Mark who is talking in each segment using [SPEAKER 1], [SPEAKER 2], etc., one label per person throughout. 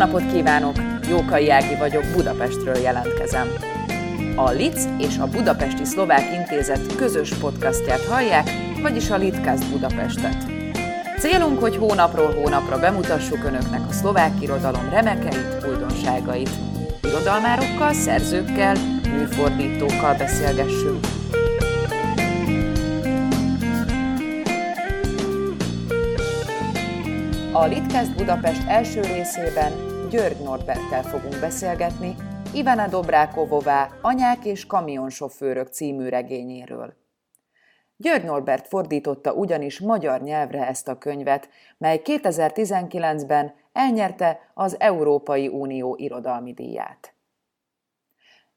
[SPEAKER 1] napot kívánok! Jókai Ági vagyok, Budapestről jelentkezem. A LIC és a Budapesti Szlovák Intézet közös podcastját hallják, vagyis a Litcast Budapestet. Célunk, hogy hónapról hónapra bemutassuk Önöknek a szlovák irodalom remekeit, újdonságait. Irodalmárokkal, szerzőkkel, műfordítókkal beszélgessünk. A Litcast Budapest első részében György Norberttel fogunk beszélgetni, Ivana Dobrákovová Anyák és kamionsofőrök című regényéről. György Norbert fordította ugyanis magyar nyelvre ezt a könyvet, mely 2019-ben elnyerte az Európai Unió irodalmi díját.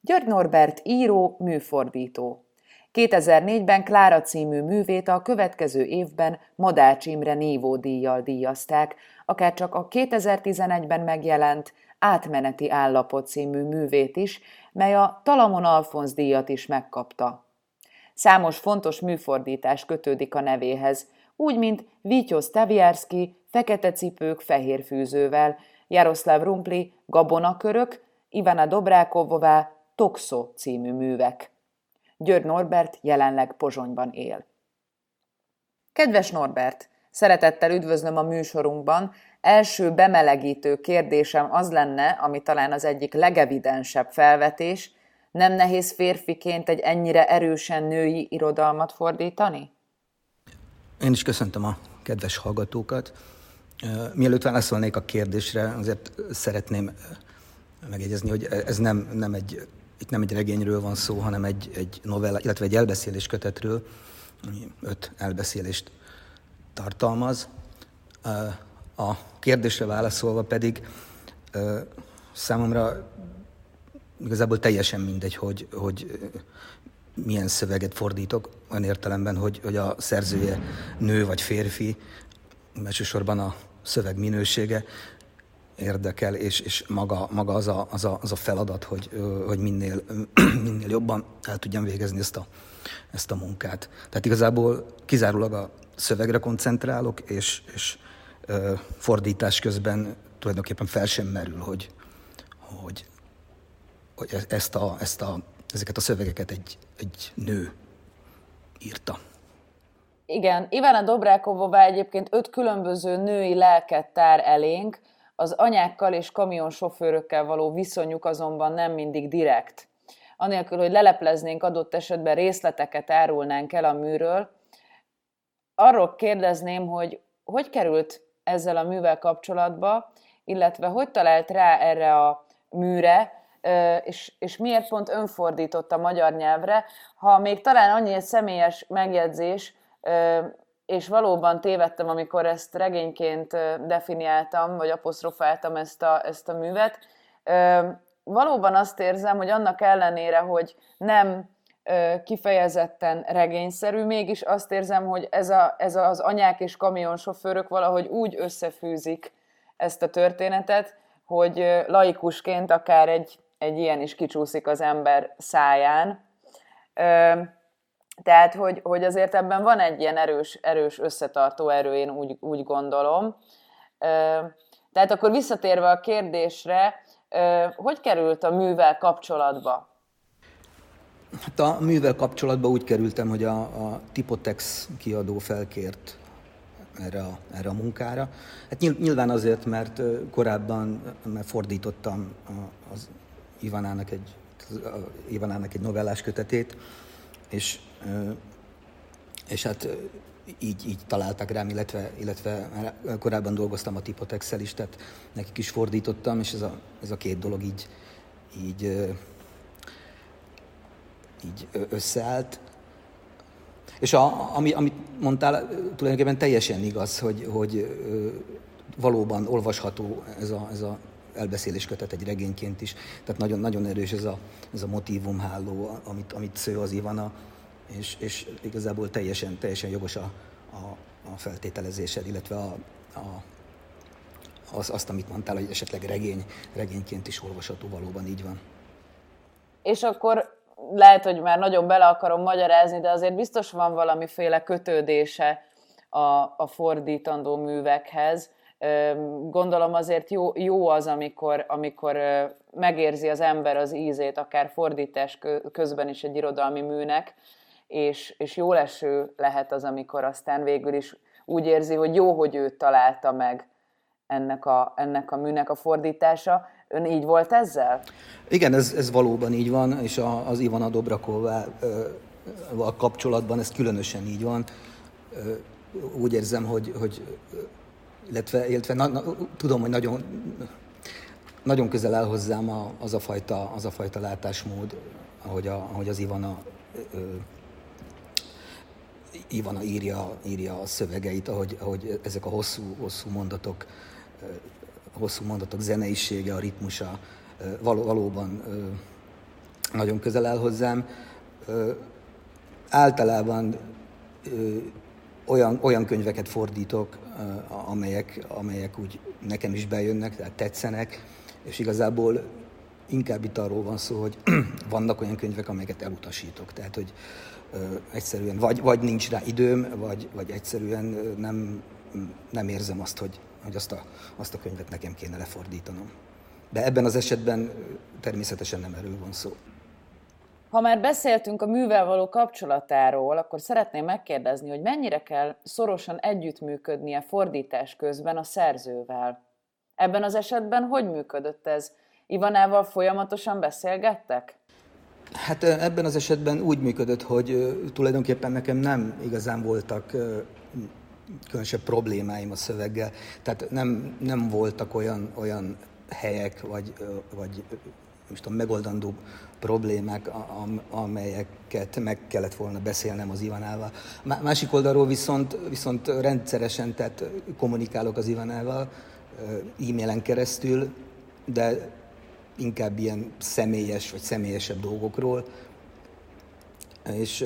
[SPEAKER 1] György Norbert író, műfordító. 2004-ben Klára című művét a következő évben Madács Imre Nívó díjjal díjazták, akár csak a 2011-ben megjelent Átmeneti állapot című művét is, mely a Talamon Alfonz díjat is megkapta. Számos fontos műfordítás kötődik a nevéhez, úgy, mint Vityosz Tavierski, Fekete cipők fehér fűzővel, Jaroszláv Rumpli, Gabonakörök, Ivana Dobrákovová, Toxo című művek. György Norbert jelenleg Pozsonyban él. Kedves Norbert, szeretettel üdvözlöm a műsorunkban. Első bemelegítő kérdésem az lenne, ami talán az egyik legevidensebb felvetés, nem nehéz férfiként egy ennyire erősen női irodalmat fordítani?
[SPEAKER 2] Én is köszöntöm a kedves hallgatókat. Mielőtt válaszolnék a kérdésre, azért szeretném megjegyezni, hogy ez nem, nem egy itt nem egy regényről van szó, hanem egy, egy novella, illetve egy elbeszélés kötetről, öt elbeszélést tartalmaz. A kérdésre válaszolva pedig számomra igazából teljesen mindegy, hogy, hogy milyen szöveget fordítok, olyan értelemben, hogy, hogy a szerzője nő vagy férfi, elsősorban a szöveg minősége, érdekel, és, és maga, maga az, a, az, a, az a feladat, hogy, hogy minél, minél jobban el tudjam végezni ezt a, ezt a munkát. Tehát igazából kizárólag a szövegre koncentrálok, és, és ö, fordítás közben tulajdonképpen fel sem merül, hogy, hogy, hogy e-, ezt a, ezt a, ezeket a szövegeket egy, egy nő írta.
[SPEAKER 1] Igen, Ivana Dobrákovová egyébként öt különböző női lelket tár elénk, az anyákkal és kamionsofőrökkel való viszonyuk azonban nem mindig direkt. Anélkül, hogy lelepleznénk adott esetben részleteket árulnánk el a műről, arról kérdezném, hogy hogy került ezzel a művel kapcsolatba, illetve hogy talált rá erre a műre, és, és miért pont önfordított a magyar nyelvre, ha még talán annyi egy személyes megjegyzés, és valóban tévedtem, amikor ezt regényként definiáltam, vagy apostrofáltam ezt a, ezt a művet. Valóban azt érzem, hogy annak ellenére, hogy nem kifejezetten regényszerű, mégis azt érzem, hogy ez, a, ez az anyák és kamionsofőrök valahogy úgy összefűzik ezt a történetet, hogy laikusként akár egy, egy ilyen is kicsúszik az ember száján. Tehát, hogy, hogy azért ebben van egy ilyen erős, erős összetartó erő, én úgy, úgy gondolom. Tehát akkor visszatérve a kérdésre, hogy került a művel kapcsolatba?
[SPEAKER 2] Hát a művel kapcsolatban úgy kerültem, hogy a, a Tipotex kiadó felkért erre a, erre a munkára. Hát nyilván azért, mert korábban mert fordítottam az Ivanának egy, Ivanának egy novellás kötetét, és, és hát így, így találtak rám, illetve, illetve korábban dolgoztam a tipotex is, tehát nekik is fordítottam, és ez a, ez a két dolog így, így, így összeállt. És a, ami, amit mondtál, tulajdonképpen teljesen igaz, hogy, hogy valóban olvasható ez a, ez a elbeszélés kötet egy regényként is. Tehát nagyon, nagyon erős ez a, ez a motívumháló, amit, amit sző az Ivana, és, és igazából teljesen, teljesen jogos a, a, a feltételezésed, illetve a, a, az, azt, amit mondtál, hogy esetleg regény, regényként is olvasható, valóban így van.
[SPEAKER 1] És akkor lehet, hogy már nagyon bele akarom magyarázni, de azért biztos van valamiféle kötődése a, a fordítandó művekhez Gondolom azért jó, jó az, amikor, amikor megérzi az ember az ízét, akár fordítás közben is egy irodalmi műnek, és, és jó leső lehet az, amikor aztán végül is úgy érzi, hogy jó, hogy ő találta meg ennek a, ennek a műnek a fordítása. Ön így volt ezzel?
[SPEAKER 2] Igen, ez, ez valóban így van, és a, az Ivana Dobrakovával kapcsolatban ez különösen így van. Úgy érzem, hogy, hogy illetve, illetve na, na, tudom, hogy nagyon, nagyon közel áll hozzám a, az, a fajta, az a fajta látásmód, ahogy, a, ahogy az Ivana ö, Ivana írja, írja a szövegeit, ahogy, ahogy ezek a hosszú, hosszú mondatok, hosszú mondatok zeneisége, a ritmusa való, valóban nagyon közel áll hozzám. Általában olyan, olyan könyveket fordítok, amelyek, amelyek úgy nekem is bejönnek, tehát tetszenek, és igazából inkább itt arról van szó, hogy vannak olyan könyvek, amelyeket elutasítok. Tehát, hogy egyszerűen vagy, vagy nincs rá időm, vagy, vagy egyszerűen nem, nem érzem azt, hogy, hogy azt, a, azt a könyvet nekem kéne lefordítanom. De ebben az esetben természetesen nem erről van szó.
[SPEAKER 1] Ha már beszéltünk a művel való kapcsolatáról, akkor szeretném megkérdezni, hogy mennyire kell szorosan együttműködnie fordítás közben a szerzővel. Ebben az esetben hogy működött ez? Ivanával folyamatosan beszélgettek?
[SPEAKER 2] Hát ebben az esetben úgy működött, hogy tulajdonképpen nekem nem igazán voltak különösebb problémáim a szöveggel. Tehát nem, nem voltak olyan, olyan helyek, vagy, vagy most a megoldandó problémák, amelyeket meg kellett volna beszélnem az Ivanával. Másik oldalról viszont, viszont rendszeresen tehát kommunikálok az Ivanával e-mailen keresztül, de inkább ilyen személyes vagy személyesebb dolgokról, és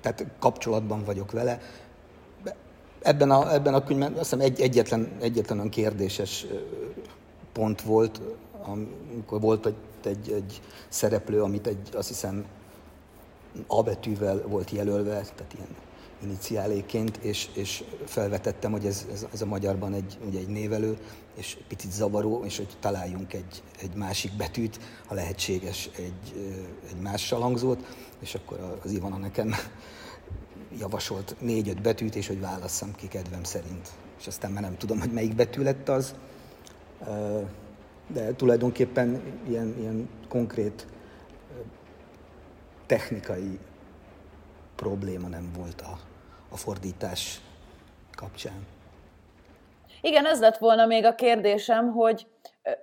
[SPEAKER 2] tehát kapcsolatban vagyok vele. Ebben a, ebben a könyvben azt hiszem egy, egyetlen, egyetlen olyan kérdéses pont volt, amikor volt egy, egy, egy szereplő, amit egy, azt hiszem A betűvel volt jelölve, tehát ilyen iniciáléként, és, és felvetettem, hogy ez, ez, ez a magyarban egy, ugye egy névelő, és picit zavaró, és hogy találjunk egy, egy másik betűt, ha lehetséges egy, egy mással hangzót, és akkor az Ivana nekem javasolt négy-öt betűt, és hogy válasszam ki kedvem szerint. És aztán már nem tudom, hogy melyik betű lett az, de tulajdonképpen ilyen, ilyen konkrét technikai probléma nem volt a, a fordítás kapcsán.
[SPEAKER 1] Igen, ez lett volna még a kérdésem, hogy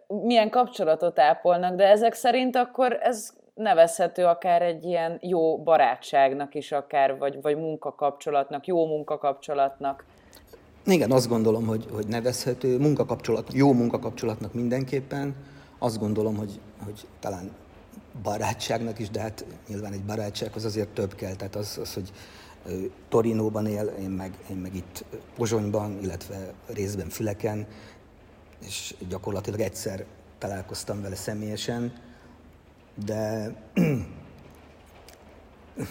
[SPEAKER 1] milyen kapcsolatot ápolnak, de ezek szerint akkor ez nevezhető akár egy ilyen jó barátságnak is akár, vagy, vagy munkakapcsolatnak, jó munkakapcsolatnak.
[SPEAKER 2] Igen, azt gondolom, hogy, hogy nevezhető munkakapcsolat, jó munkakapcsolatnak mindenképpen. Azt gondolom, hogy, hogy talán barátságnak is, de hát nyilván egy barátsághoz azért több kell. Tehát az, az hogy Torinóban él, én meg, én meg itt Pozsonyban, illetve részben Füleken, és gyakorlatilag egyszer találkoztam vele személyesen, de,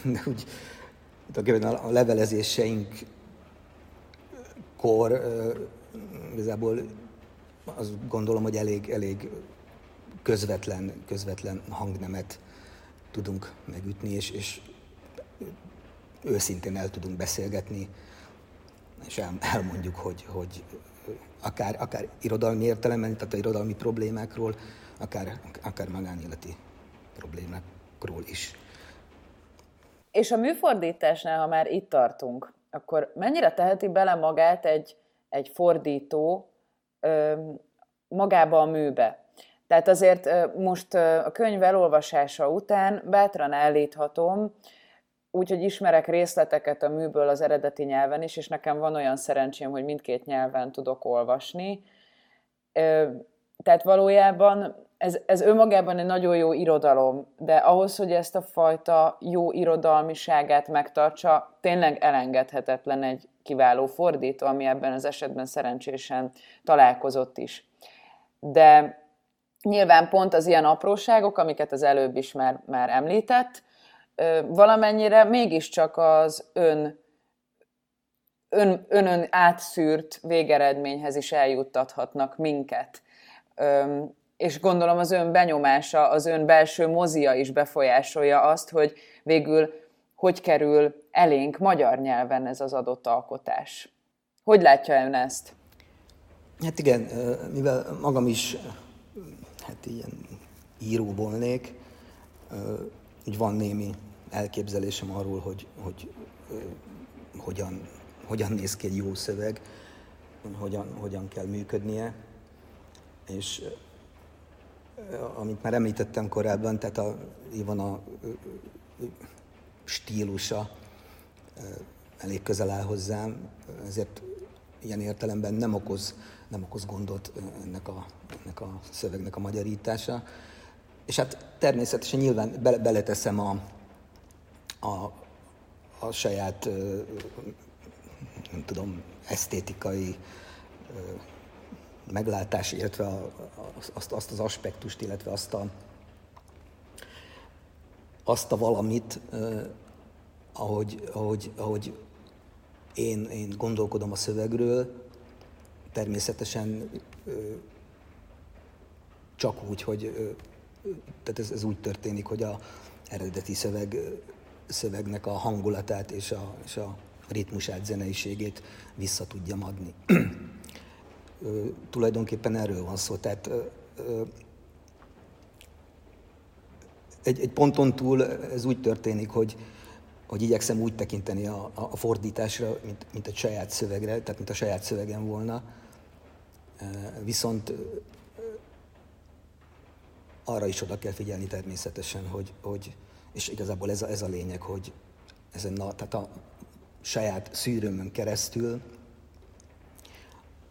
[SPEAKER 2] de úgy a levelezéseink kor igazából azt gondolom, hogy elég, elég közvetlen, közvetlen hangnemet tudunk megütni, és, és őszintén el tudunk beszélgetni, és el, elmondjuk, hogy, hogy akár, akár irodalmi értelemben, tehát a irodalmi problémákról, akár, akár magánéleti problémákról is.
[SPEAKER 1] És a műfordításnál, ha már itt tartunk, akkor mennyire teheti bele magát egy, egy fordító ö, magába a műbe? Tehát azért most a könyv elolvasása után bátran állíthatom, úgyhogy ismerek részleteket a műből az eredeti nyelven is, és nekem van olyan szerencsém, hogy mindkét nyelven tudok olvasni. Tehát valójában ez, ez önmagában egy nagyon jó irodalom, de ahhoz, hogy ezt a fajta jó irodalmiságát megtartsa, tényleg elengedhetetlen egy kiváló fordító, ami ebben az esetben szerencsésen találkozott is. De nyilván pont az ilyen apróságok, amiket az előbb is már, már említett, valamennyire mégiscsak az ön ön, önön átszűrt végeredményhez is eljuttathatnak minket. És gondolom az ön benyomása, az ön belső mozia is befolyásolja azt, hogy végül hogy kerül elénk magyar nyelven ez az adott alkotás. Hogy látja ön ezt?
[SPEAKER 2] Hát igen, mivel magam is hát ilyen író volnék, úgy van némi elképzelésem arról, hogy, hogy hogyan, hogyan néz ki egy jó szöveg, hogyan, hogyan kell működnie. És amit már említettem korábban, tehát a, van a stílusa elég közel áll hozzám, ezért ilyen értelemben nem okoz, nem okoz gondot ennek a, ennek a szövegnek a magyarítása. És hát természetesen nyilván bele, beleteszem a, a, a saját, nem tudom, esztétikai meglátás, illetve azt, azt az aspektust, illetve azt a, azt a valamit, ahogy, ahogy, ahogy én, én gondolkodom a szövegről, természetesen csak úgy, hogy tehát ez, ez úgy történik, hogy a eredeti szöveg, szövegnek a hangulatát és a, és a ritmusát, zeneiségét vissza tudja adni. Tulajdonképpen erről van szó. Tehát egy, egy ponton túl ez úgy történik, hogy, hogy igyekszem úgy tekinteni a, a fordításra, mint, mint egy saját szövegre, tehát mint a saját szövegem volna. Viszont arra is oda kell figyelni természetesen, hogy, hogy és igazából ez a, ez a lényeg, hogy ezen a, tehát a saját szűrőmön keresztül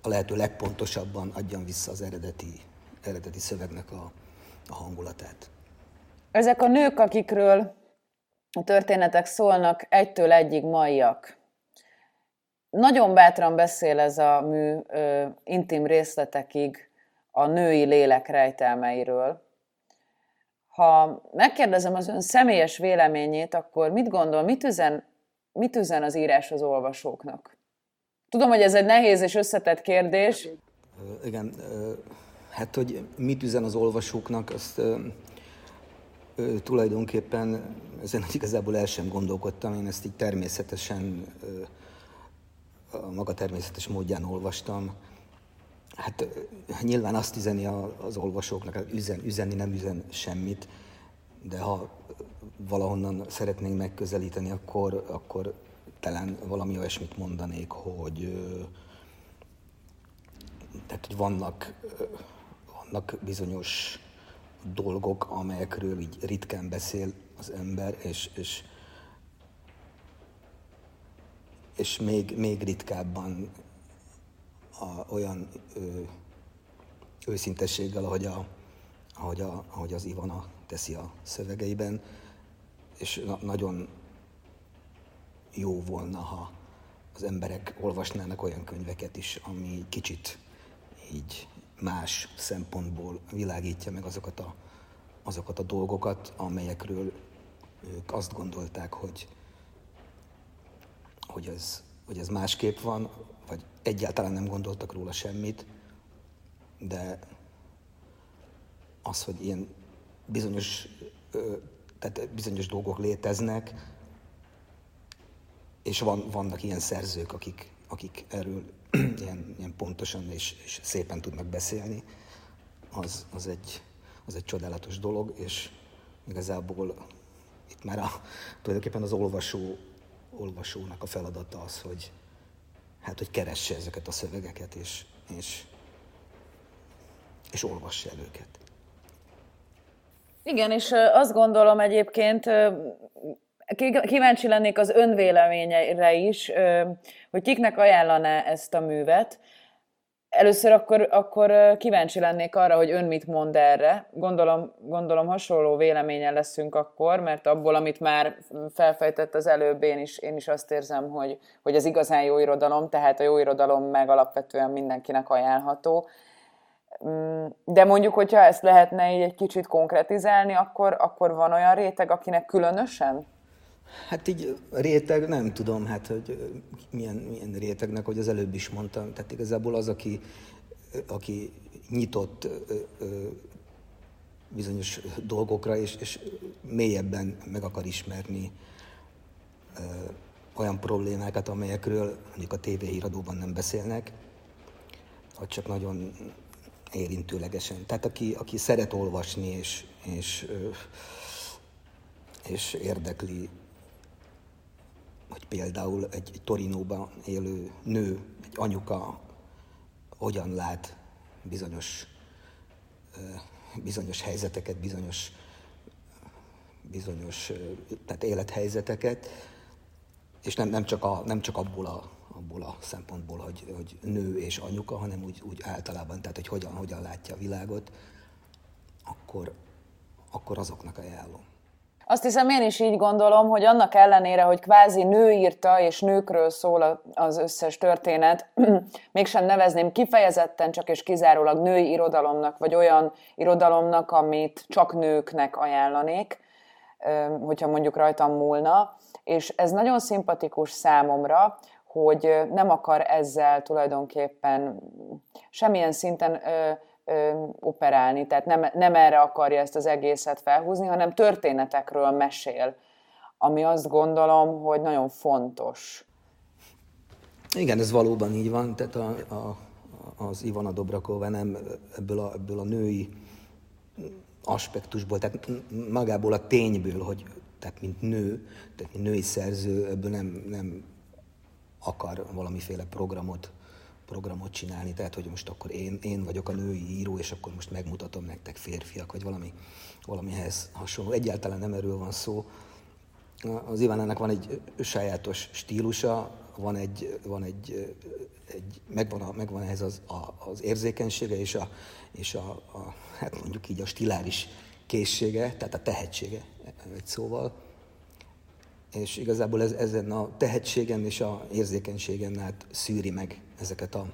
[SPEAKER 2] a lehető legpontosabban adjam vissza az eredeti, eredeti szövegnek a, a hangulatát.
[SPEAKER 1] Ezek a nők, akikről a történetek szólnak, egytől egyig maiak. Nagyon bátran beszél ez a mű ö, intim részletekig a női lélek rejtelmeiről. Ha megkérdezem az ön személyes véleményét, akkor mit gondol, mit üzen, mit üzen az írás az olvasóknak? Tudom, hogy ez egy nehéz és összetett kérdés.
[SPEAKER 2] Igen, hát hogy mit üzen az olvasóknak, azt tulajdonképpen ezen igazából el sem gondolkodtam, én ezt így természetesen, a maga természetes módján olvastam. Hát nyilván azt üzeni az olvasóknak, hogy üzen, üzenni nem üzen semmit, de ha valahonnan szeretnénk megközelíteni, akkor, akkor talán valami olyasmit mondanék, hogy tehát, hogy vannak, vannak bizonyos dolgok, amelyekről így ritkán beszél az ember, és, és, és még, még ritkábban a, olyan ö, őszintességgel, ahogy, a, ahogy, a, ahogy az Ivana teszi a szövegeiben, és na, nagyon jó volna, ha az emberek olvasnának olyan könyveket is, ami kicsit így más szempontból világítja meg azokat a, azokat a dolgokat, amelyekről ők azt gondolták, hogy, hogy, ez, hogy ez másképp van, vagy egyáltalán nem gondoltak róla semmit, de az, hogy ilyen bizonyos, tehát bizonyos dolgok léteznek, és van, vannak ilyen szerzők, akik, akik erről ilyen, ilyen pontosan és, és szépen tudnak beszélni, az, az, egy, az egy csodálatos dolog, és igazából itt már a, tulajdonképpen az olvasó, olvasónak a feladata az, hogy, hát, hogy keresse ezeket a szövegeket, és, és, és olvassa el őket.
[SPEAKER 1] Igen, és azt gondolom egyébként, kíváncsi lennék az önvéleményeire is, hogy kiknek ajánlaná ezt a művet. Először akkor, akkor kíváncsi lennék arra, hogy ön mit mond erre. Gondolom, gondolom hasonló véleményen leszünk akkor, mert abból, amit már felfejtett az előbb, én is, én is azt érzem, hogy, hogy ez igazán jó irodalom, tehát a jó irodalom meg alapvetően mindenkinek ajánlható. Mm, de mondjuk, hogyha ezt lehetne így egy kicsit konkretizálni, akkor, akkor van olyan réteg, akinek különösen?
[SPEAKER 2] Hát így réteg, nem tudom, hát hogy milyen, milyen rétegnek, hogy az előbb is mondtam. Tehát igazából az, aki, aki nyitott bizonyos dolgokra, és, és mélyebben meg akar ismerni olyan problémákat, amelyekről mondjuk a tévéhíradóban nem beszélnek, vagy csak nagyon érintőlegesen. Tehát aki, aki szeret olvasni, és, és, és érdekli, hogy például egy, egy Torinóban élő nő, egy anyuka hogyan lát bizonyos, bizonyos helyzeteket, bizonyos, bizonyos tehát élethelyzeteket, és nem, nem, csak, a, nem csak abból a, abból a szempontból, hogy, hogy nő és anyuka, hanem úgy, úgy általában, tehát hogy hogyan, hogyan látja a világot, akkor, akkor azoknak ajánlom.
[SPEAKER 1] Azt hiszem én is így gondolom, hogy annak ellenére, hogy kvázi nő írta és nőkről szól az összes történet, mégsem nevezném kifejezetten csak és kizárólag női irodalomnak, vagy olyan irodalomnak, amit csak nőknek ajánlanék, hogyha mondjuk rajtam múlna. És ez nagyon szimpatikus számomra, hogy nem akar ezzel tulajdonképpen semmilyen szinten operálni, tehát nem, nem erre akarja ezt az egészet felhúzni, hanem történetekről mesél, ami azt gondolom, hogy nagyon fontos.
[SPEAKER 2] Igen, ez valóban így van, tehát a, a, az Ivana Dobrakova nem ebből a, ebből a női aspektusból, tehát magából a tényből, hogy tehát mint nő, tehát mint női szerző, ebből nem, nem akar valamiféle programot programot csinálni, tehát hogy most akkor én, én vagyok a női író, és akkor most megmutatom nektek férfiak, vagy valami, valamihez hasonló. Egyáltalán nem erről van szó. Az Ivánának van egy sajátos stílusa, van egy, van egy, egy megvan, a, megvan ehhez az, a, az érzékenysége és, a, és a, a, hát mondjuk így a stiláris készsége, tehát a tehetsége egy szóval és igazából ez, ezen a tehetségen és a érzékenységen át szűri meg ezeket a,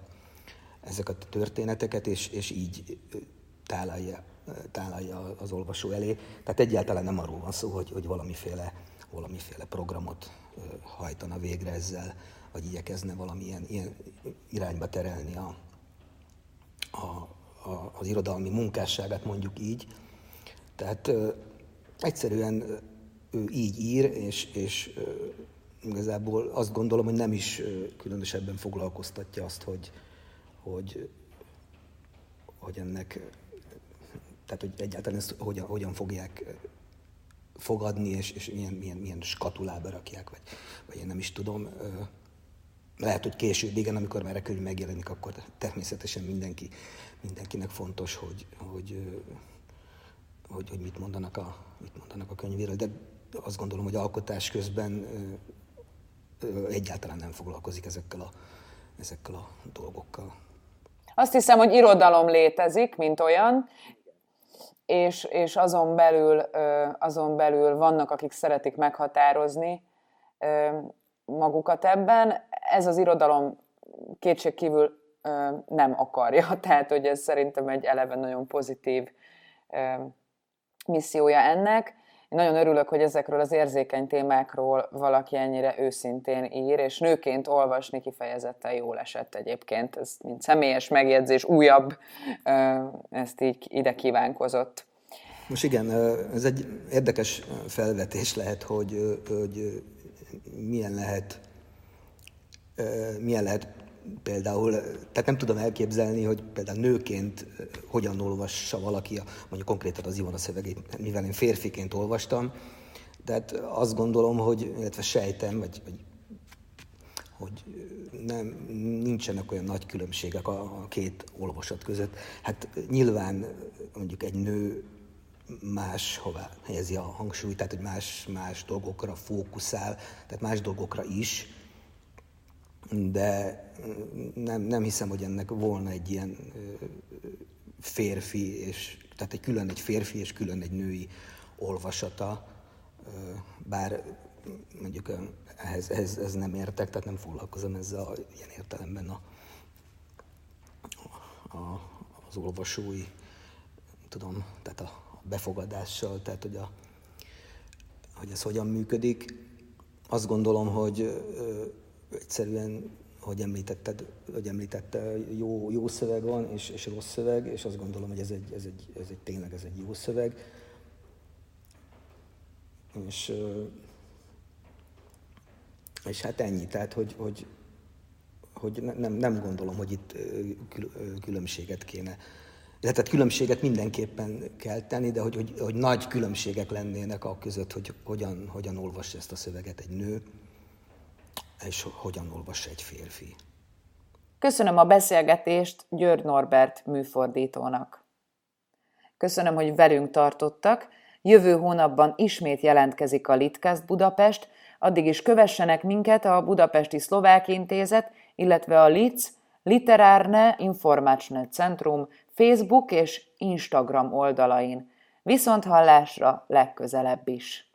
[SPEAKER 2] ezeket a történeteket, és, és így tálalja, tálalja az olvasó elé. Tehát egyáltalán nem arról van szó, hogy, hogy valamiféle, valamiféle programot hajtana végre ezzel, vagy igyekezne valamilyen ilyen irányba terelni a, a, a, az irodalmi munkásságát, mondjuk így. Tehát ö, egyszerűen ő így ír, és, és igazából azt gondolom, hogy nem is különösebben foglalkoztatja azt, hogy, hogy, hogy ennek, tehát hogy egyáltalán ezt hogyan, hogyan fogják fogadni, és, és milyen, milyen, milyen skatulába rakják, vagy, vagy én nem is tudom. Lehet, hogy később, igen, amikor már a könyv megjelenik, akkor természetesen mindenki, mindenkinek fontos, hogy, hogy, hogy, hogy mit, mondanak a, mit mondanak a könyvéről. De azt gondolom, hogy alkotás közben egyáltalán nem foglalkozik ezekkel a, ezekkel a dolgokkal.
[SPEAKER 1] Azt hiszem, hogy irodalom létezik, mint olyan, és, és azon, belül, azon belül vannak, akik szeretik meghatározni magukat ebben. Ez az irodalom kétségkívül nem akarja, tehát hogy ez szerintem egy eleve nagyon pozitív missziója ennek. Én nagyon örülök, hogy ezekről az érzékeny témákról valaki ennyire őszintén ír, és nőként olvasni kifejezetten jól esett egyébként. Ez mint személyes megjegyzés, újabb, ezt így ide kívánkozott.
[SPEAKER 2] Most igen, ez egy érdekes felvetés lehet, hogy, hogy milyen lehet milyen lehet például, tehát nem tudom elképzelni, hogy például nőként eh, hogyan olvassa valaki, a, mondjuk konkrétan az Ivona szövegét, mivel én férfiként olvastam, tehát azt gondolom, hogy, illetve sejtem, vagy, vagy hogy nem, nincsenek olyan nagy különbségek a, a két olvasat között. Hát nyilván mondjuk egy nő más hová helyezi a hangsúlyt, tehát hogy más, más dolgokra fókuszál, tehát más dolgokra is, de nem, nem hiszem, hogy ennek volna egy ilyen férfi, és, tehát egy külön egy férfi és külön egy női olvasata, bár mondjuk ehhez, ehhez, ehhez nem értek, tehát nem foglalkozom ezzel a, ilyen értelemben a, a, az olvasói, tudom, tehát a befogadással, tehát hogy, a, hogy ez hogyan működik. azt gondolom, hogy egyszerűen, hogy említetted, hogy említette, jó, jó szöveg van, és, és rossz szöveg, és azt gondolom, hogy ez egy, ez egy, ez egy tényleg ez egy jó szöveg. És, és hát ennyi, tehát hogy, hogy, hogy nem, nem gondolom, hogy itt különbséget kéne. Tehát különbséget mindenképpen kell tenni, de hogy, hogy, hogy nagy különbségek lennének a között, hogy hogyan, hogyan olvassa ezt a szöveget egy nő, és hogyan olvassa egy férfi.
[SPEAKER 1] Köszönöm a beszélgetést György Norbert műfordítónak. Köszönöm, hogy velünk tartottak. Jövő hónapban ismét jelentkezik a Litcast Budapest, addig is kövessenek minket a Budapesti Szlovák Intézet, illetve a LIC Literárne Informačné Centrum Facebook és Instagram oldalain. Viszont hallásra legközelebb is!